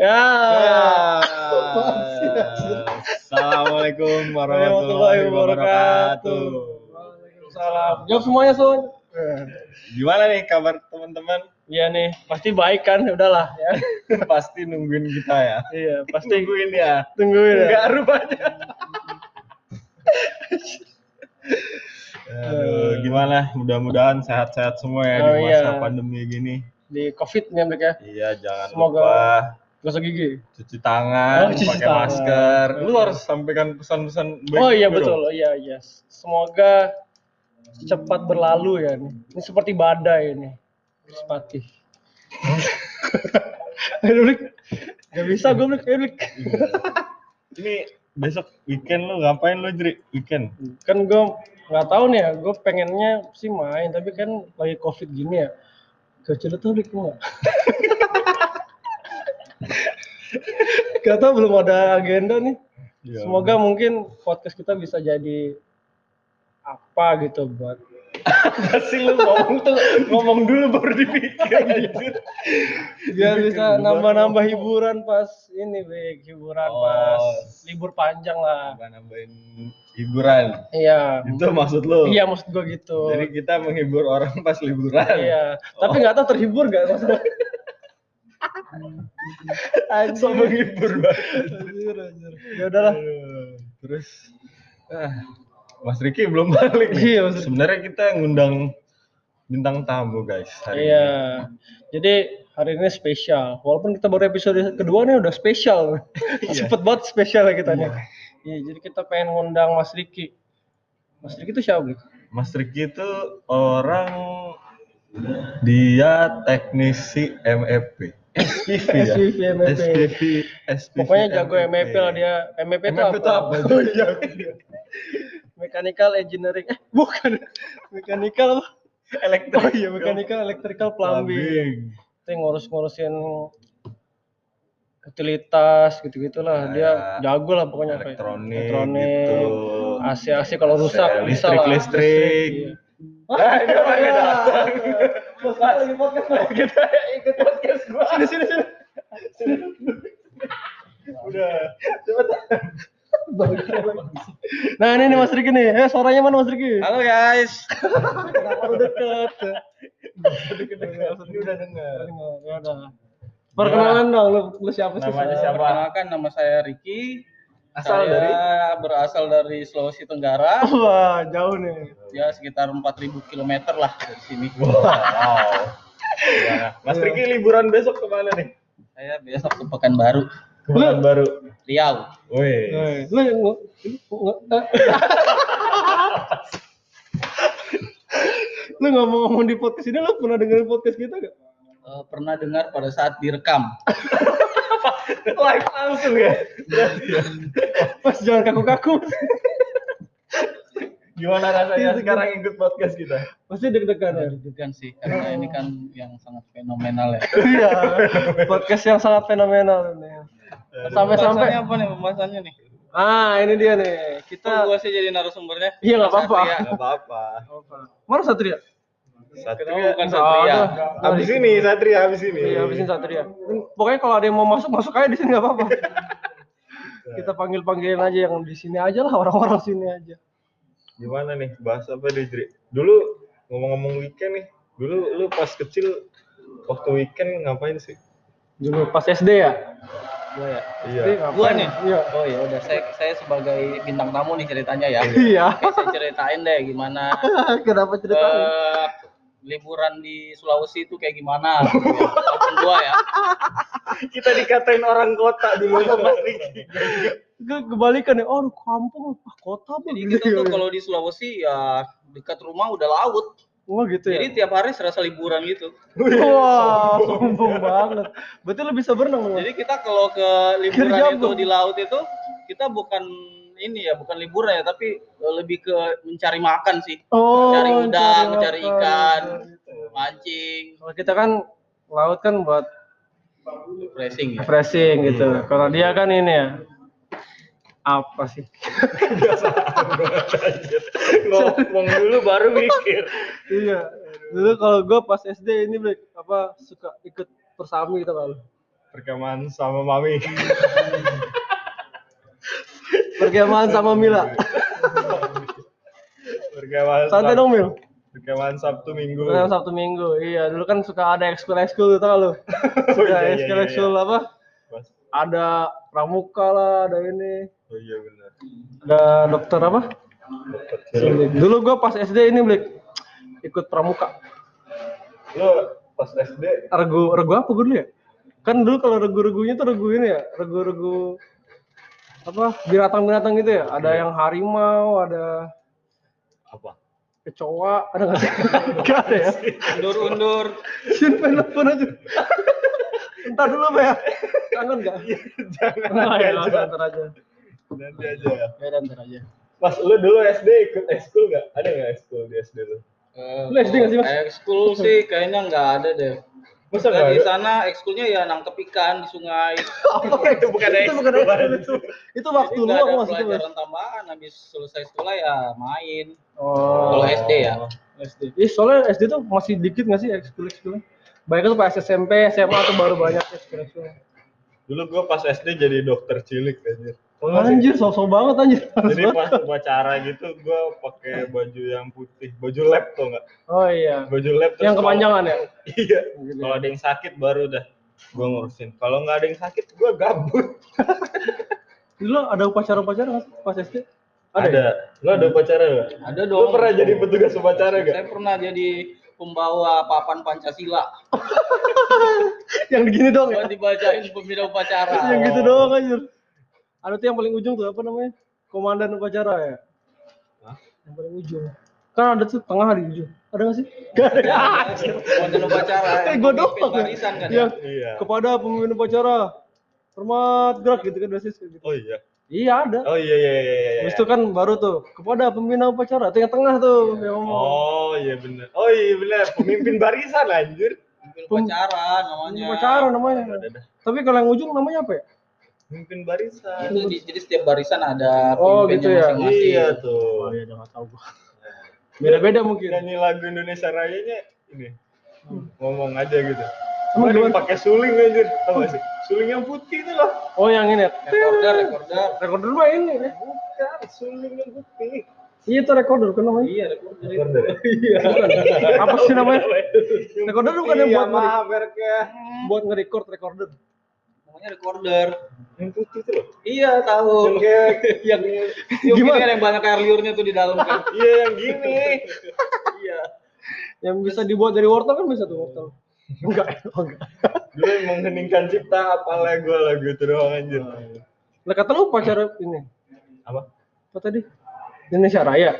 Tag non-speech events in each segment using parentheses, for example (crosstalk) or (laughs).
Ya. Assalamualaikum Warahmatullahi wabarakatuh. Waalaikumsalam. Jawab semuanya Sun. Gimana nih kabar teman-teman? Iya nih, pasti baik kan? Udahlah ya. (laughs) Pasti nungguin kita ya. Iya, pasti Nungguin ya. tungguin ya. Enggak rupanya. (laughs) Aduh, gimana? Mudah-mudahan sehat-sehat semua ya Oh, di masa iya. pandemi gini. Di Covid nih mereka. Iya, jangan Semoga- lupa Gosok gigi. cuci tangan, Oh, cuci pakai tangan. masker. Lu harus sampaikan pesan-pesan baik Oh iya dulu. betul, oh, iya iya. Semoga cepat berlalu ya nih. Ini seperti badai ini. Blik. (laughs) Gak bisa gue Blik, ayo Blik. Ini besok weekend lu ngapain lu, Jri? Weekend. Kan gue nggak tahu nih ya, gue pengennya sih main, tapi kan lagi covid gini ya. Kecil tuh Blik (laughs) nggak? Gak tau belum ada agenda nih. Iya. Semoga mungkin podcast kita bisa jadi apa gitu buat (laughs) Kasih lu ngomong tuh ngomong dulu baru dipikir anjir. biar bisa nambah-nambah hiburan pas ini Bek, hiburan Oh. pas libur panjang lah. Nambah nambahin hiburan. Iya. Itu maksud lu? Iya maksud gue gitu. Jadi kita menghibur orang pas liburan. Iya. Tapi nggak tahu terhibur gak maksudnya. (laughs) So menghibur banget. Anjir, anjir. Ya udahlah. Terus ah, Mas Riki belum balik. nih. Iya. Sebenarnya kita ngundang bintang tamu guys hari Iya. Jadi hari ini spesial. Walaupun kita baru episode kedua nih udah spesial. (laughs) Iya. Cepet banget spesial ya kita nih. Iya, jadi kita pengen ngundang Mas Riki. Mas Riki itu siapa? Ini. Mas Riki itu orang dia teknisi MEP. SPV ya. SPV, MEP. SPV, SPV, Pokoknya jago MEP lah dia. MEP itu MEP itu apa? apa? (laughs) Oh iya. Mechanical Engineering. Eh, bukan. Mechanical apa? Elektrik. Oh iya, Mechanical Electrical Plumbing. Itu ngurus-ngurusin utilitas gitu-gitulah. Nah, Dia ya. jago lah pokoknya apa ya. Elektronik, Elektronik. gitu. AC-AC kalau rusak Listrik, bisa lah. listrik. Iya. Nah, dia pakai datang. Mas, lagi podcast. Kita ikut podcast gua. Sini sini sini. Udah. Cepetan. Nah ini nih Mas Riki nih. Eh suaranya mana Mas Riki? Halo guys. Kenapa lu deket? Ini udah dengar. Ya udah. Perkenalan dong, lu, lu siapa sih? Namanya siapa? Perkenalkan nama saya Riki. Asal saya dari berasal dari Sulawesi Tenggara. (laughs) Wah, jauh nih. Ya sekitar 4000 km lah dari sini. Wow. (laughs) Ya. Mas Riki liburan besok ke mana nih? Saya besok ke Pekanbaru, Ke mana baru? Riau. Eh, Lu eh. Lu ngomong-ngomong di podcast ini lu pernah dengerin podcast kita gak? Eh, pernah dengar pada saat direkam. (laughs) (laughs) Live langsung ya. Mas jangan kaku-kaku. Gimana rasanya sekarang ikut podcast kita? Pasti deg-degan ya. Deg-degan sih karena ini kan yang sangat fenomenal ya. Iya. (laughs) Podcast yang sangat fenomenal ini. Sampai-sampai apa nih pembahasannya nih? Ah, ini dia nih. Kita Kita gua sih jadi narasumbernya. Iya, nggak apa-apa. Satria. Gak apa-apa. Mana Satria? Satria. Bukan Satria. ada. Abis ini Satria abis ini. Iya, habisin Satria. Pokoknya kalau ada yang mau masuk, masuk aja di sini nggak apa-apa. (laughs) Kita panggil-panggilin aja yang di sini aja lah, orang-orang sini aja. Gimana nih? Bahas apa deh, Jri? Dulu ngomong-ngomong weekend nih. Dulu lu pas kecil waktu weekend ngapain sih? Dulu pas SD ya? Gua ya. Iya. SD ngapain? Gua nih? Iya. Oh ya udah saya saya sebagai bintang tamu nih ceritanya ya. Iya. Oke, saya ceritain deh gimana (laughs) Kenapa ceritanya? eh, liburan di Sulawesi itu kayak gimana gitu ya. Kedua ya. Kita dikatain orang kota dulu sama Mas Riki. Ke- Kebalikan ya, oh kampung, ah, kota apa Jadi kita tuh kalau di Sulawesi ya dekat rumah udah laut. Wah gitu ya? Jadi tiap hari serasa liburan gitu. Wah, sombong banget. Berarti lu bisa berenang? Jadi kita kalau ke liburan itu di laut itu kita bukan ini ya, bukan liburan ya, tapi eh, lebih ke mencari makan sih. Oh, Cari udang, cari cari makan, ikan, gitu. mancing, Kalau kita kan laut kan buat racing ya. refreshing gitu. Kalau dia kan ini ya apa sih? Ngomong dulu baru mikir. iya. Dulu kalau gue pas SD ini apa suka ikut persami gitu kalau. perkemahan sama mami. (laughs) Perkemahan sama Mila. perkemahan Santai dong Mil. Perkemahan Sabtu Minggu. Nah, Sabtu Minggu. Iya, dulu kan suka ada ekskul-ekskul tuh tau lu. (laughs) Oh, Suka iya, iya, ekskul-ekskul iya, apa? Pas- Ada pramuka lah, ada ini. Oh iya benar. Ada dokter apa? Dulu gua pas SD ini Blik ikut pramuka. Lo pas SD Regu regu apa gue dulu ya? Kan dulu kalau regu-regunya tuh regu ini ya, regu-regu apa binatang-binatang gitu ya. Ada yang harimau, ada apa? kecoa, ada nggak sih? (laughs) Nggak ada ya. Undur-undur. Sin pengen telepon aja. Entar dulu Pak ya. Kangen nggak? Jangan Nggak nanti ya, aja. ntar aja. Nanti aja. Ya ntar aja. Mas, lu dulu SD ikut ekskul nggak? Ada nggak ekskul di SD lu? Lu SD nggak sih, Mas? Ekskul sih kayaknya nggak ada deh. Masa Nah, di sana ekskulnya ya nangkep ikan di sungai. (laughs) itu bukan itu bukan ekskul. ekskul itu. Itu waktu lu nggak ada maksudnya Mas. pelajaran tambahan habis selesai sekolah ya main. Oh. Kalau SD ya. SD. Ih, soalnya SD tuh masih dikit nggak sih ekskul-ekskulnya? Banyak tuh pas SMP, SMA tuh baru banyak ekskul-ekskulnya. Dulu gua pas SD jadi dokter cilik aja. Nggak? Anjir, sok-sok banget anjir. Jadi pas upacara gitu gua pakai baju yang putih, baju lab tuh nggak? Oh iya. Baju lab terus Yang kepanjangan ya? (laughs) Iya. Gitu Kalau ada yang sakit baru dah gua ngurusin. Kalau nggak ada yang sakit gua gabut. (laughs) Dulu ada upacara-upacara nggak sih pas SD? Ada. ya? Lu ada upacara nggak? Ada Lu dong. pernah jadi petugas upacara Saya gak? pernah jadi pembawa papan Pancasila. (laughs) Yang begini dong ya? Dibacain pembina upacara. Yang gitu doang anjir. Ada tuh yang paling ujung tuh apa namanya? Komandan upacara ya? Hah? Yang paling ujung. Kan ada tuh tengah di ujung. Ada nggak sih? Gak ada. Komandan upacara. Eh, yang gua doang. Barisan kan ya. Yang Iya. kepada pemimpin upacara hormat gerak gitu kan biasanya gitu. Oh iya. Iya ada. Oh iya iya iya iya. Habis itu kan baru tuh kepada pembina upacara tengah-tengah tuh yang ngomong. Oh iya benar. Oh iya benar. Pemimpin barisan anjir. Pemimpin upacara namanya. Pemimpin upacara namanya. Ada ada. Tapi kalau yang ujung namanya apa ya? Pemimpin barisan. Itu di- jadi setiap barisan ada Oh, gitu ya. masing-masing. Iya tuh. iya udah tahu gua. Beda-beda mungkin. Nyanyi lagu Indonesia Rayanya ini ngomong aja gitu. Emang gimana? pakai suling anjir, tau gak sih? Suling yang putih itu loh. Oh yang ini. Recorder, recorder. Recorder mah ini. ya. Bukan, suling yang putih. Iya itu recorder kan namanya. Iya, recorder. Recorder. Iya. (laughs) Apa sih namanya? Recorder bukan yang Iya, buat ngeri- maaf buat nge-record recorder. Namanya recorder. Yang putih itu loh. Iya, tahu. Yang kayak (laughs) yang Gimana? gimana yang banyak air liurnya tuh di dalam kan. (laughs) iya yang gini. iya. Yang bisa dibuat dari wortel kan bisa tuh wortel. (laughs) Enggak, oh enggak. Yang mengheningkan cipta apalah gue lagu itu doang anjir. Lah kata lu pacar ini. Apa? Apa tadi? Indonesia Raya.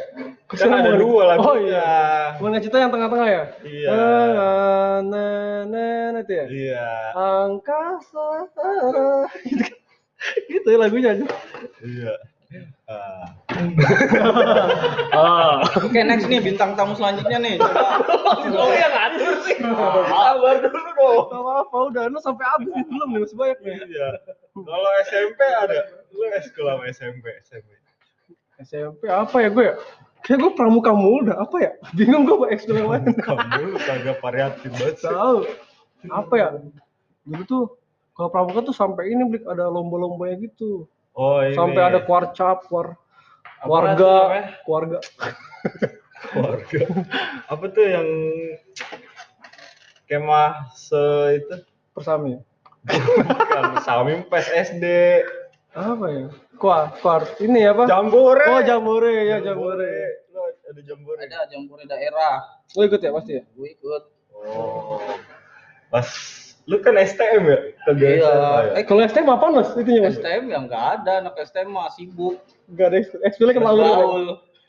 Kan ada dua lagunya. Oh iya. Mengenai cerita yang tengah-tengah ya? Iya. Ah, nah, nah, nah, itu ya? Iya. Angkasa. (laughs) gitu, kan. gitu ya lagunya aja. Iya. Ah. (laughs) Ah. Oke, next nih bintang tamu selanjutnya nih. Coba. (laughs) Oh yang ngatur sih. Sabar dulu dong. Gak apa-apa udah, lu sampai habis belum nih masih banyak nih. Iya. Kalau SMP ada. Lu sama SMP, SMP. SMP apa ya gue ya? Kayak gue pramuka mulu dah, apa ya? (laughs) Bingung gue buat ekskul yang lain. Kamu lu kagak variatif banget. sih. Tahu. Apa ya? Dulu tuh kalau pramuka tuh sampai ini Blik, ada lomba-lombanya gitu. Oh ini. Sampai ada kuarcap, kuar warga, keluarga. keluarga. Apa tuh yang kemah se itu? Persami. Bukan, Samim PES SD. Apa ya? Kuar, kuar. Ini apa? Jambore. Oh, jambore ya, jambore. Lu ada jambore. Ada jambore daerah. Lo ikut ya pasti ya? Gue ikut. Oh. Pas lu kan STM ya? Kagak Iya. Ya? Eh, kalau STM apa mas? Itunya mas? STM yang nggak ada, anak STM mah sibuk. Gak ada ekskul. Ekskulnya kan tawuran. ya? Gaul.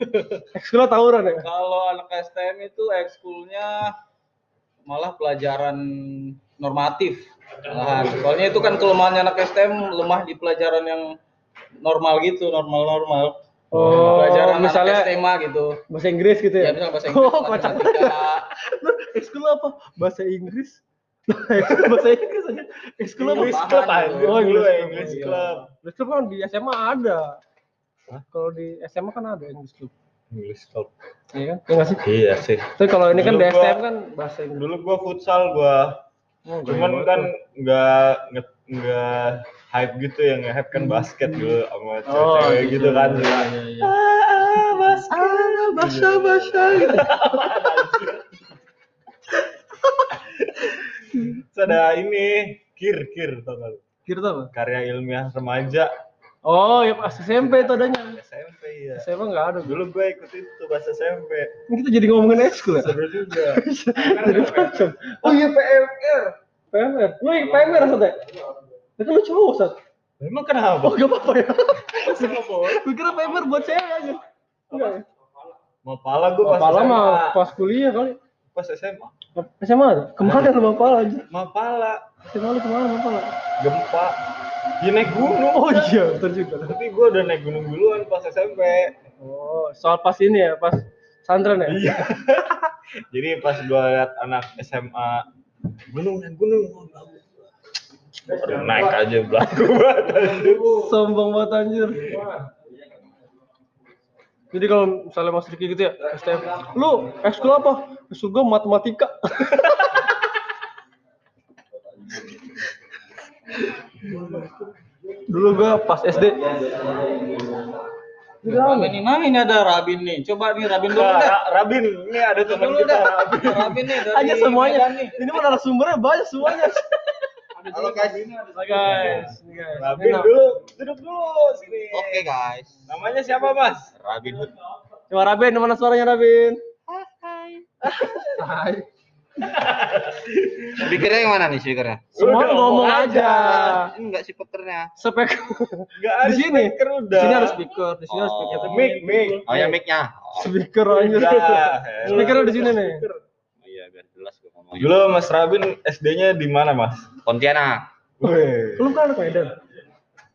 (laughs) Ekskulnya tawuran ya? Kalau anak STM itu ekskulnya malah pelajaran normatif. Malahan. Soalnya itu kan kelemahannya anak STM lemah di pelajaran yang normal gitu, normal-normal. Oh, pelajaran misalnya SMA gitu. bahasa Inggris gitu Ya, ya? misalnya bahasa Inggris, Oh, kocak. Ekskul apa? Bahasa Inggris? Ekskul bahasa Inggris aja. Ekskul apa? Bahan Club gitu. Oh, dulu English ya, Club. Iya. Club. Kan di SMA ada. Kalau di SMA kan ada English Club. English Club. Iya kan? Iya sih? Iya sih. Tapi kalau ini kan di STM kan bahasa Inggris. Dulu gua futsal gua Oh, cuman kan banget nggak nge- nggak hype gitu yang hype kan basket dulu sama Hmm. Oh, cewek gitu kan. Iya, iya, iya. Ah, basket. Ah, basah basah gitu. (laughs) Ada ini kir kir tau gak lu? Kira tuh apa? Karya ilmiah remaja Oh, ya pas SMP itu adanya. SMP ya. SMP nggak ada. Dulu gue ikut itu bahasa SMP. Ini kita jadi ngomongin ekskul ya? Seru juga. (laughs) Oh iya PMR. PMR. Lu PMR Sat ya? Itu lu cowok Sat. Emang kenapa? Oh gak apa-apa ya. Gue kira PMR buat cewek aja. Enggak ya? Mapala gue pas SMA. mah pas kuliah kali. Pas SMA. SMA ada? Ke mana lu Mapala aja? Mapala. SMA lu ke mana Mapala? Gempa. Ya naik gunung. Oh iya, betul juga. Tapi gue udah naik gunung duluan pas SMP. Oh, soal pas ini ya, pas santren ya? Iya. (laughs) Jadi pas gue liat anak SMA gunung naik gunung. Baru naik aja belagu banget. anjir. Sombong banget anjir. Jadi kalau misalnya Mas Riki gitu ya, STM, lu ekskul apa? Ekskul gua matematika. Dulu gua pas SD. Rabin ini mana ini ada Rabin nih. Coba nih Rabin dulu Nah, deh. Ra- Rabin, ini ada teman kita. dah. Rabin. Rabin nih dari Aja semuanya. Nih. Ini mah narasumbernya banyak semuanya. Halo guys. Nah, guys, ini guys. Rabin dulu, duduk dulu sini. Oke guys. Namanya siapa Mas? Rabin. Coba Rabin, mana suaranya Rabin? Hai. Speakernya yang mana nih speakernya? Semua Udah, ngomong ngomong aja. Enggak speakernya. Spek. Enggak ada Di sini. speaker Di udah. sini ada speaker, di sini ada Oh. speaker. Mic, mic. Oh ya mic-nya. Speaker anjir. Udah. Speakernya di sini nih. Biar jelas gue ngomong. Dulu Mas Rabin SD-nya di mana Mas? Pontianak. Wih. Lu kan anak Medan.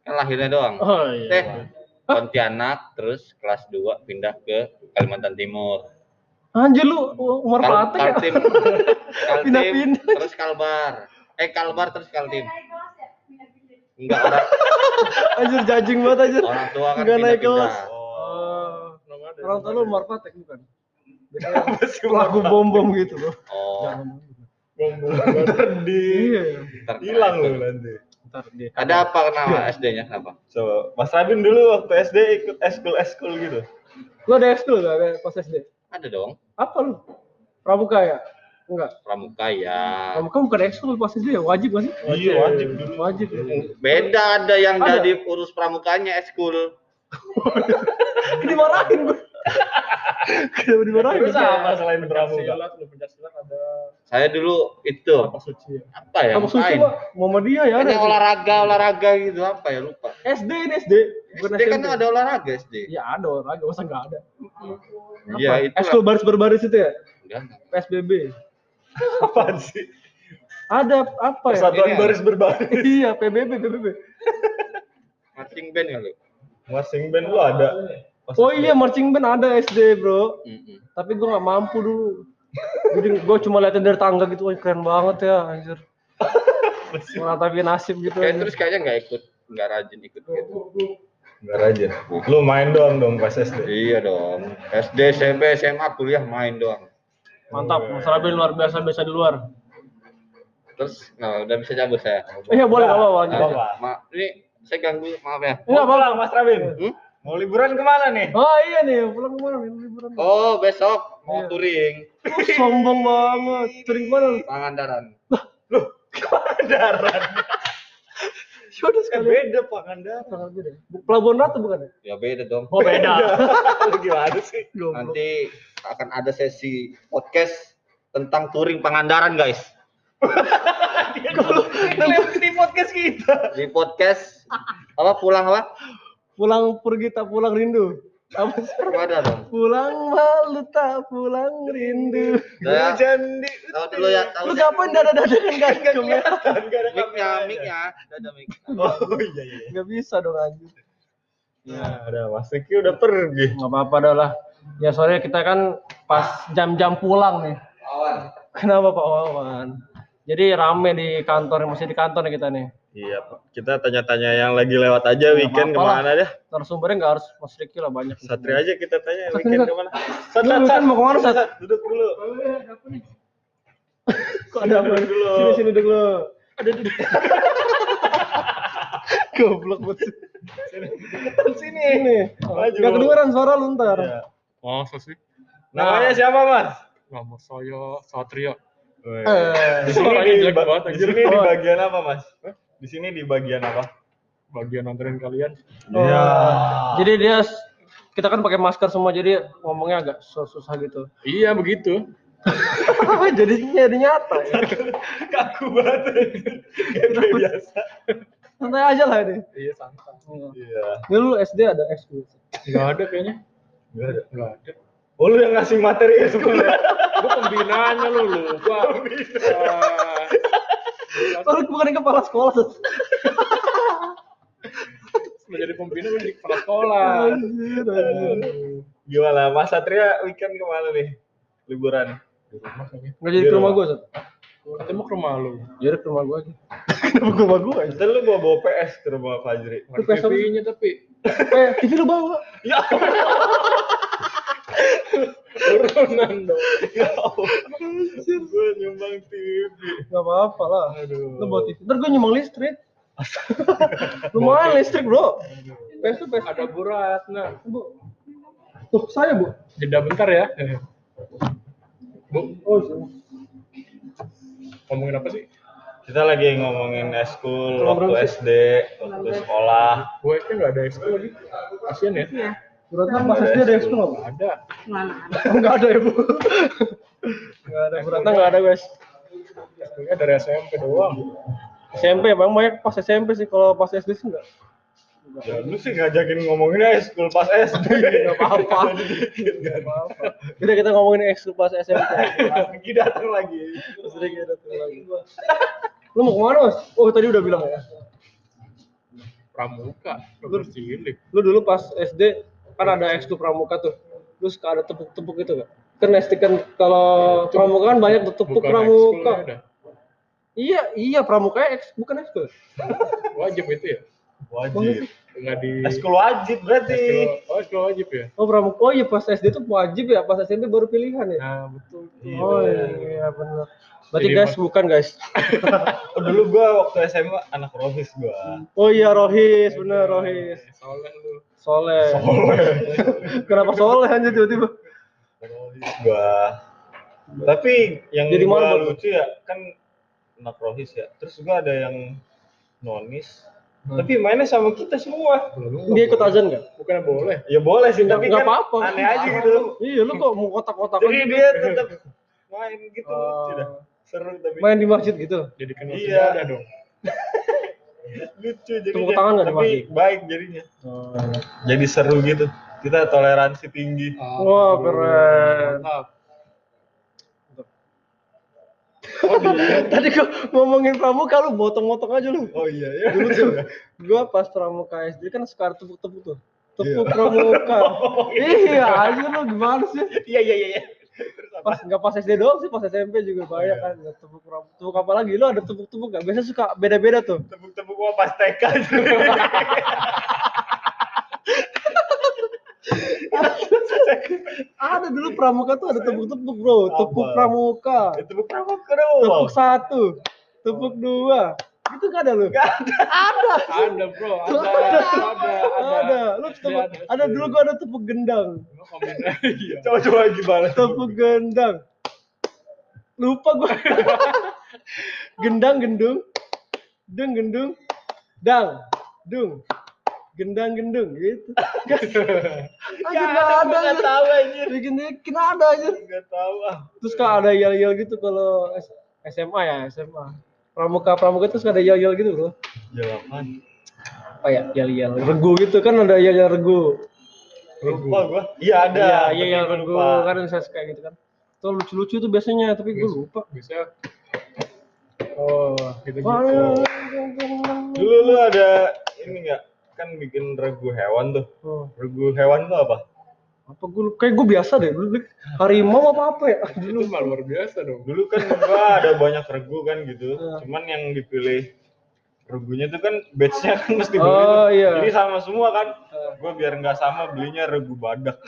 Kan lahirnya doang. Oh Eh, iya. Pontianak terus kelas 2 pindah ke Kalimantan Timur. Anjir lu Umar Kal Patek ya? Kaltim. (laughs) Kaltim Pindah-pindah. terus Kalbar. Eh Kalbar terus Kaltim. Enggak orang (laughs) Anjir jajing banget anjir. orang tua kan Nggak naik kelas. Oh. Oh. Orang tua lu Umar Patek bukan? Lagu bom-bom gitu loh. Oh, di Iya. ntar- hilang lu nanti. Ada apa nama SD-nya? Kenapa? So, Mas Rabin dulu waktu SD ikut eskul eskul gitu. Lu ada ekskul gak ada pas SD? Ada dong. Apa lu? Pramuka ya? Enggak. Pramuka ya. Pramuka bukan ekskul pas SD ya? Wajib gak sih? Iya wajib dulu. Wajib. Beda ada yang Ada? jadi urus pramukanya eskul. (laughs) Dimarahin gue. Kenapa dimarahin? Terus apa selain pramuka? Saya dulu itu suci ya? apa ya? Kamu suci pak? Muhammadiyah ya ada. Ini olahraga olahraga gitu apa ya lupa. SD ini SD. Bukan SD kan ada olahraga SD. Iya ada olahraga, masa nggak ada? Iya Apa? itu. Ekskul baris berbaris itu ya? Enggak. PSBB. Apaan sih? Ada apa ya? Persatuan ya? baris berbaris. (laughs) iya PBB PBB. Marching band kali. Marching band lu ada. Oh SD. iya marching band ada SD bro. Mm-mm. Tapi gue nggak mampu dulu. Jadi gue cuma liatin dari tangga gitu, wah keren banget ya anjir. Meratapi nasib gitu. Kayak terus kayaknya nggak ikut, nggak rajin ikut gitu. Enggak aja. Lu main doang dong pas SD. Iya dong. SD, SMP, SMA, kuliah main doang. Mantap, Mas Rabi luar biasa biasa di luar. Terus, nah udah bisa cabut saya. Iya boleh Nah, nggak apa-apa. Ma, ini saya ganggu, maaf ya. Enggak pulang Mas Rabin. Hmm? Mau liburan ke mana nih? Oh iya nih, pulang ke mana nih liburan? Oh, besok mau Iya. touring Oh, sombong banget. Touring ke mana? lu? Pangandaran. Darat. Ya udah Eh sekali. beda Pangandaran. Tanggal beda. Bu- Pelabuhan Ratu bukan ya? Ya beda dong. Oh beda. (laughs) Lu gimana sih? Nanti akan ada sesi podcast tentang touring Pangandaran, guys. (laughs) di podcast kita. Di podcast apa pulang apa? Pulang pergi tak pulang rindu. Apa dong. Pulang malu tak pulang rindu. Hujan di tahu dulu ya, tahu. Lu kapan dada-dadakan gantung ya? Enggak ada Mic-nya, kameranya. mic-nya. Ada mic. Oh iya iya. Gak bisa dong anjir. Nah, ada Mas Riki udah pergi. Gak apa-apa dah lah. Ya soalnya kita kan pas jam-jam pulang nih. Kenapa Pak Wawan? Jadi rame di kantor, masih di kantor nih kita nih. Iya, Pak. Kita tanya-tanya yang lagi lewat aja weekend apa-apa ke mana deh. Narasumbernya nggak harus Mas Riki lah banyak. Satri aja kita tanya Sat, weekend Sat. ke mana. Lu weekend mau ke mana, Sat? Duduk dulu. (laughs) Kok ada apa? Duduk dulu. Sini sini dulu. Ada di (laughs) Goblok banget. Deketan sini. Ini. Gak kedengeran suara lu ntar. Iya. Masa sih? Namanya siapa, Mas? Nama saya Satria. Eh, Di Suaranya jelek ba- banget, di sini di bagian apa, Mas? Di sini di bagian apa? Bagian anterin kalian. Oh. Iya. Jadi dia kita kan pakai masker semua jadi ngomongnya agak sus- susah gitu. Iya begitu. (laughs) Jadinya jadi nyata ya. (laughs) kaku banget. Kayak biasa. Santai aja lah ini. Iya santai. Iya. Dulu SD ada ekskul. Nggak ada kayaknya. Enggak ada. Nggak ada. Oh, lu yang ngasih materi ya sekolah. Gue pembinaannya lu lupa. Ah, Lu bukan yang kepala sekolah. Menjadi pembina lu di kepala sekolah. Gimana? Mas Satria weekend ke mana nih? Liburan. Nggak jadi ke rumah gua, Sat. Katanya mau ke rumah lu. Jadi ke rumah gua aja. Kenapa ke rumah gua aja? Ntar lu bawa bawa PS ke rumah Fajri. Nggak ada PS apa? TV-nya tapi. Eh, TV lu bawa. Ya Turunan dong. Ya Gue nyumbang TV. Gak apa-apa lah. Aduh. Lu bawa TV. Ntar gua nyumbang listrik. (laughs) Lumayan listrik, bro. Tuh PS. Ada Bu Ratna. Bu. Tuh, saya, Bu. Jeda bentar ya. Bu, Oh, iya. ngomongin apa sih? Kita lagi ngomongin eskul waktu? SD, waktu sekolah. Gue kan nggak ada ekskul lagi. Kasian ya. Berarti pas SD ada ekskul nggak, (laughs) Bu? Ada. Enggak ada ya, Bu. Enggak ada. Berarti enggak ada, guys. Ekskulnya dari SMP doang. SMP bang banyak pas SMP sih kalau pas SD sih enggak Ya, lu sih ngajakin ngomongin eskul pas SD. (laughs) Nggak apa-apa. Nggak apa-apa udah kita ngomongin ekskul pas SMP Lagi datang lagi. terus udah kita datang lagi lu mau ke mana mas oh tadi udah bilang ya Pramuka. Cilik. lu dulu pas SD kan ada ekskul pramuka tuh. Terus ada tepuk-tepuk gitu gak kan kan kalau pramuka kan banyak tuh tepuk Bukan pramuka. Iya iya pramuka eks bukan ekskul (laughs) Wajib itu ya? Wajib. Nggak di... Eskul wajib berarti. Ekskul- Oh, ekskul wajib ya? oh pramuka oh iya pas SD tuh wajib ya pas SMP baru pilihan ya Nah, betul. Iya, oh bener. iya benar berarti Jadi guys mas- bukan guys Oh, (laughs) dulu gua waktu SMA anak rohis gua. Oh iya Rohis, bener Rohis. Soleh lu. Soleh. (laughs) Kenapa Soleh aja tiba-tiba? Rohis gua. Tapi yang Jadi gua lucu ya kan anak rohis ya. Terus gua ada yang nonis. Hmm. Tapi mainnya sama kita semua. Dia ikut azan nggak? Bukan boleh. Ya boleh sih, tapi Nggak kan apa-apa. aneh aja gitu. Iya, lu kok mau kotak-kotakan Jadi gitu? dia tetap main gitu. Oh. Sudah. Seru tapi Main di masjid gitu. Jadi kenal Iya. ada dong. (laughs) lucu jadinya. Tepuk tangan nggak di tapi masjid? baik jadinya. Jadi seru gitu. Kita toleransi tinggi. Wah, keren. Mantap. (laughs) Tadi gua ngomongin pramuka lu motong-motong aja lu. Oh iya ya. Dulu tuh gua pas pramuka SD kan suka tepuk-tepuk tuh. Tepuk (laughs) Iya. pramuka. iya, aja lu gimana sih? Iya iya iya. Pas nggak pas SD doang sih, pas SMP juga banyak kan ada tepuk pramuka. Tepuk apa lagi? Lu ada tepuk-tepuk nggak? Biasanya suka beda-beda tuh. Tepuk-tepuk gua pas TK. (laughs) Ada dulu pramuka tuh ada tepuk-tepuk bro, tepuk pramuka, Tepuk pramuka doang. tepuk satu, tepuk dua, itu gak ada lu? Ada, Ada bro, ada, ada, ada, ada. ada. Lu tepuk, Ada, ada dulu gua ada tepuk gendang, Lu komen iya. Coba coba gimana? tepuk gendang. Lupa gua. (laughs) gendang gendung, deng gendung, dang, dung, gendang gendung gitu. (laughs) Aja nggak ada Enggak aja. tahu anjir. Bikin bikin ada aja. Enggak tahu ah. Terus kan ada yel-yel gitu kalau S- SMA ya, SMA. Pramuka pramuka terus ada yel-yel gitu loh. Jawaban. Apa ya? Yel-yel regu gitu kan ada yel-yel regu. Lupa gua. Iya ada. Iya, gua regu kan bisa kayak gitu kan. Tuh lucu-lucu tuh biasanya, tapi gue lupa. Bisa. Oh, gitu gitu. Dulu lu ada ini enggak? Kan bikin regu hewan tuh. Oh, Regu hewan tuh apa? apa gue kayak gue biasa deh dulu harimau apa apa ya (laughs) Itu mah luar biasa dong. Dulu kan gua ada banyak regu kan gitu. Iya. Cuman yang dipilih regunya tuh kan batch-nya kan mesti beli Oh, tuh. iya. Jadi sama semua kan. Eh. Gua biar nggak sama belinya regu badak.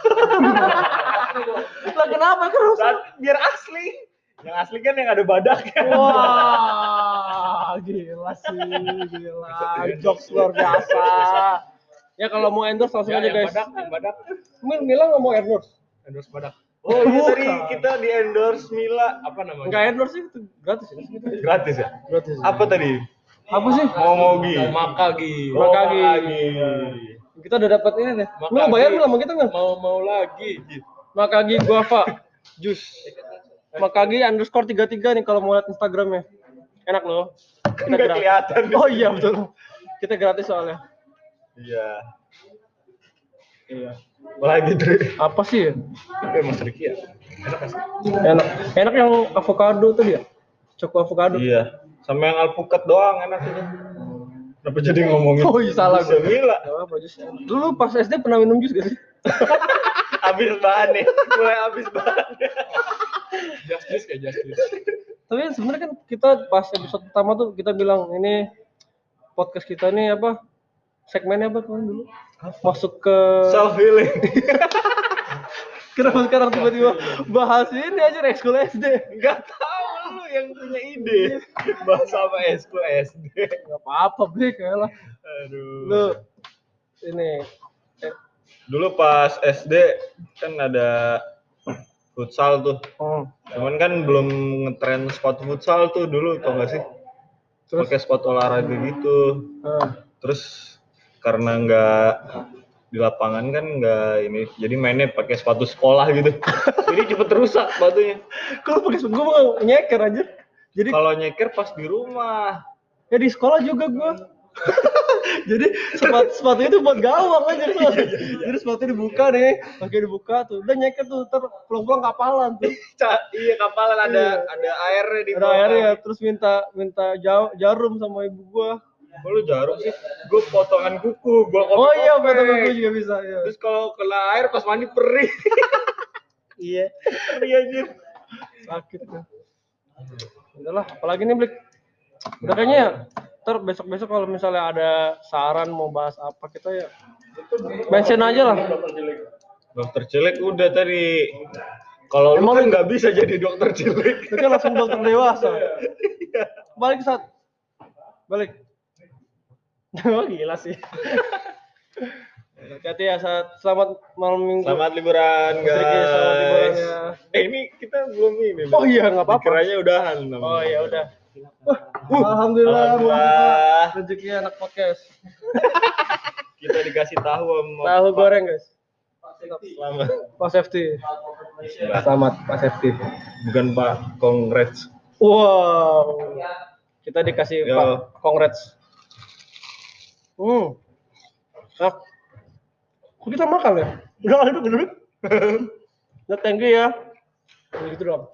(laughs) lah kenapa kan biar asli. Yang asli kan yang ada badaknya. wah gila sih, gila. Jokes luar biasa. Ya kalau mau endorse langsung Ya, aja guys. badak, yang badak. Mil Mila nggak mau endorse. Endorse badak. Oh iya tadi kita di endorse Mila Apa namanya? Enggak endorse sih itu gratis ya. gratis ya? Gratis. Apa tadi? Apa sih? Mau Mogi. Makagi. Makagi. Makagi. Kita udah dapat ini nih. Lu mau bayar belum sama kita nggak? Mau mau lagi. Makagi guava jus. Makagi underscore 33 nih kalau mau lihat Instagramnya. Enak loh. Kita Nggak kelihatan. Oh iya betul. Kita gratis soalnya. Iya. Iya. Lagi Dri. Apa sih? ya? Oke, Mas Riki ya. Enak kan? Enak. Enak yang avocado tuh dia. Choco avocado. Iya. Sama yang alpukat doang enak itu. Kenapa jadi ngomongin? Oh iya salah gue. Mila. Gak apa jus. Dulu pas SD pernah minum jus gak sih? (laughs) Habis bahan nih. Mulai habis bahan. Justice kayak justice. Tapi sebenarnya kan kita pas episode pertama tuh kita bilang ini podcast kita ini apa? Segmennya apa tuh dulu? Masuk ke Self healing. (laughs) Kenapa sekarang tiba-tiba bahas ini aja ekskul SD? Enggak tahu lu yang punya ide. Bahasa apa eskul SD. Gak apa-apa, Blik ya lah. Aduh. Lu ini eh, Dulu pas SD kan ada futsal tuh. oh, Cuman kan belum ngetren sepatu futsal tuh dulu tau gak sih? Terus? Pakai sepatu olahraga gitu. eh, Terus karena nggak di lapangan kan nggak ini, jadi mainnya pakai sepatu sekolah gitu. (laughs) jadi cepet rusak sepatunya. kalau pakai sepatu mau nyeker aja. Jadi Kalau nyeker pas di rumah. ya di sekolah juga gua. (laughs) Jadi sepatu sepatu itu buat gawang aja tuh. Jadi sepatu dibuka nih, pakai dibuka tuh. Udah nyeker tuh, ter pulang-pulang kapalan tuh. (laughs) Iya kapalan ada ada airnya di Ada airnya, terus minta minta ja- jarum sama ibu gua. Kok lu jarum sih? Gue potongan kuku, gua Oh iya, betul betul juga bisa. Iya. Terus kalau kena air pas mandi perih. (laughs) Iya. perih anjir. sakit tuh. Udahlah, apalagi nih Blik. Udah kayaknya ntar besok-besok kalau misalnya ada saran mau bahas apa kita ya mention aja lah. Dokter cilik udah tadi. Kalau lu kan nggak bisa jadi dokter cilik. Itu kan langsung dokter dewasa. (laughs) Balik saat. Balik. (laughs) Oh gila sih. (laughs) Hati-hati ya saat selamat malam minggu. Selamat liburan Riki, selamat liburan guys. ya. Eh ini kita belum ini. Oh iya nggak apa-apa. Kiranya udahan. namanya. Oh ya udah. Alhamdulillah, Alhamdulillah. rezeki anak podcast. (laughs) Kita dikasih tahu sama Tahu goreng guys. Selamat. Pak Safety. Selamat Pak Safety. Bukan Pak, congrats. Wow. Kita dikasih Yo. Pak Congrats. Hmm. Ah. Kok kita makan ya? Udah lah duduk duduk. Udah thank you ya. Gitu dong.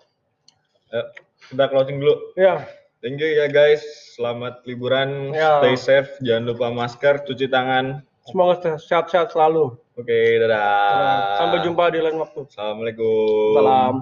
Ayo, kita closing dulu. Ya. Thank you ya guys. Selamat liburan. Ya. Stay safe. Jangan lupa masker, cuci tangan. Semoga sehat-sehat selalu. Oke, dadah. Sampai jumpa di lain waktu. Assalamualaikum. Salam.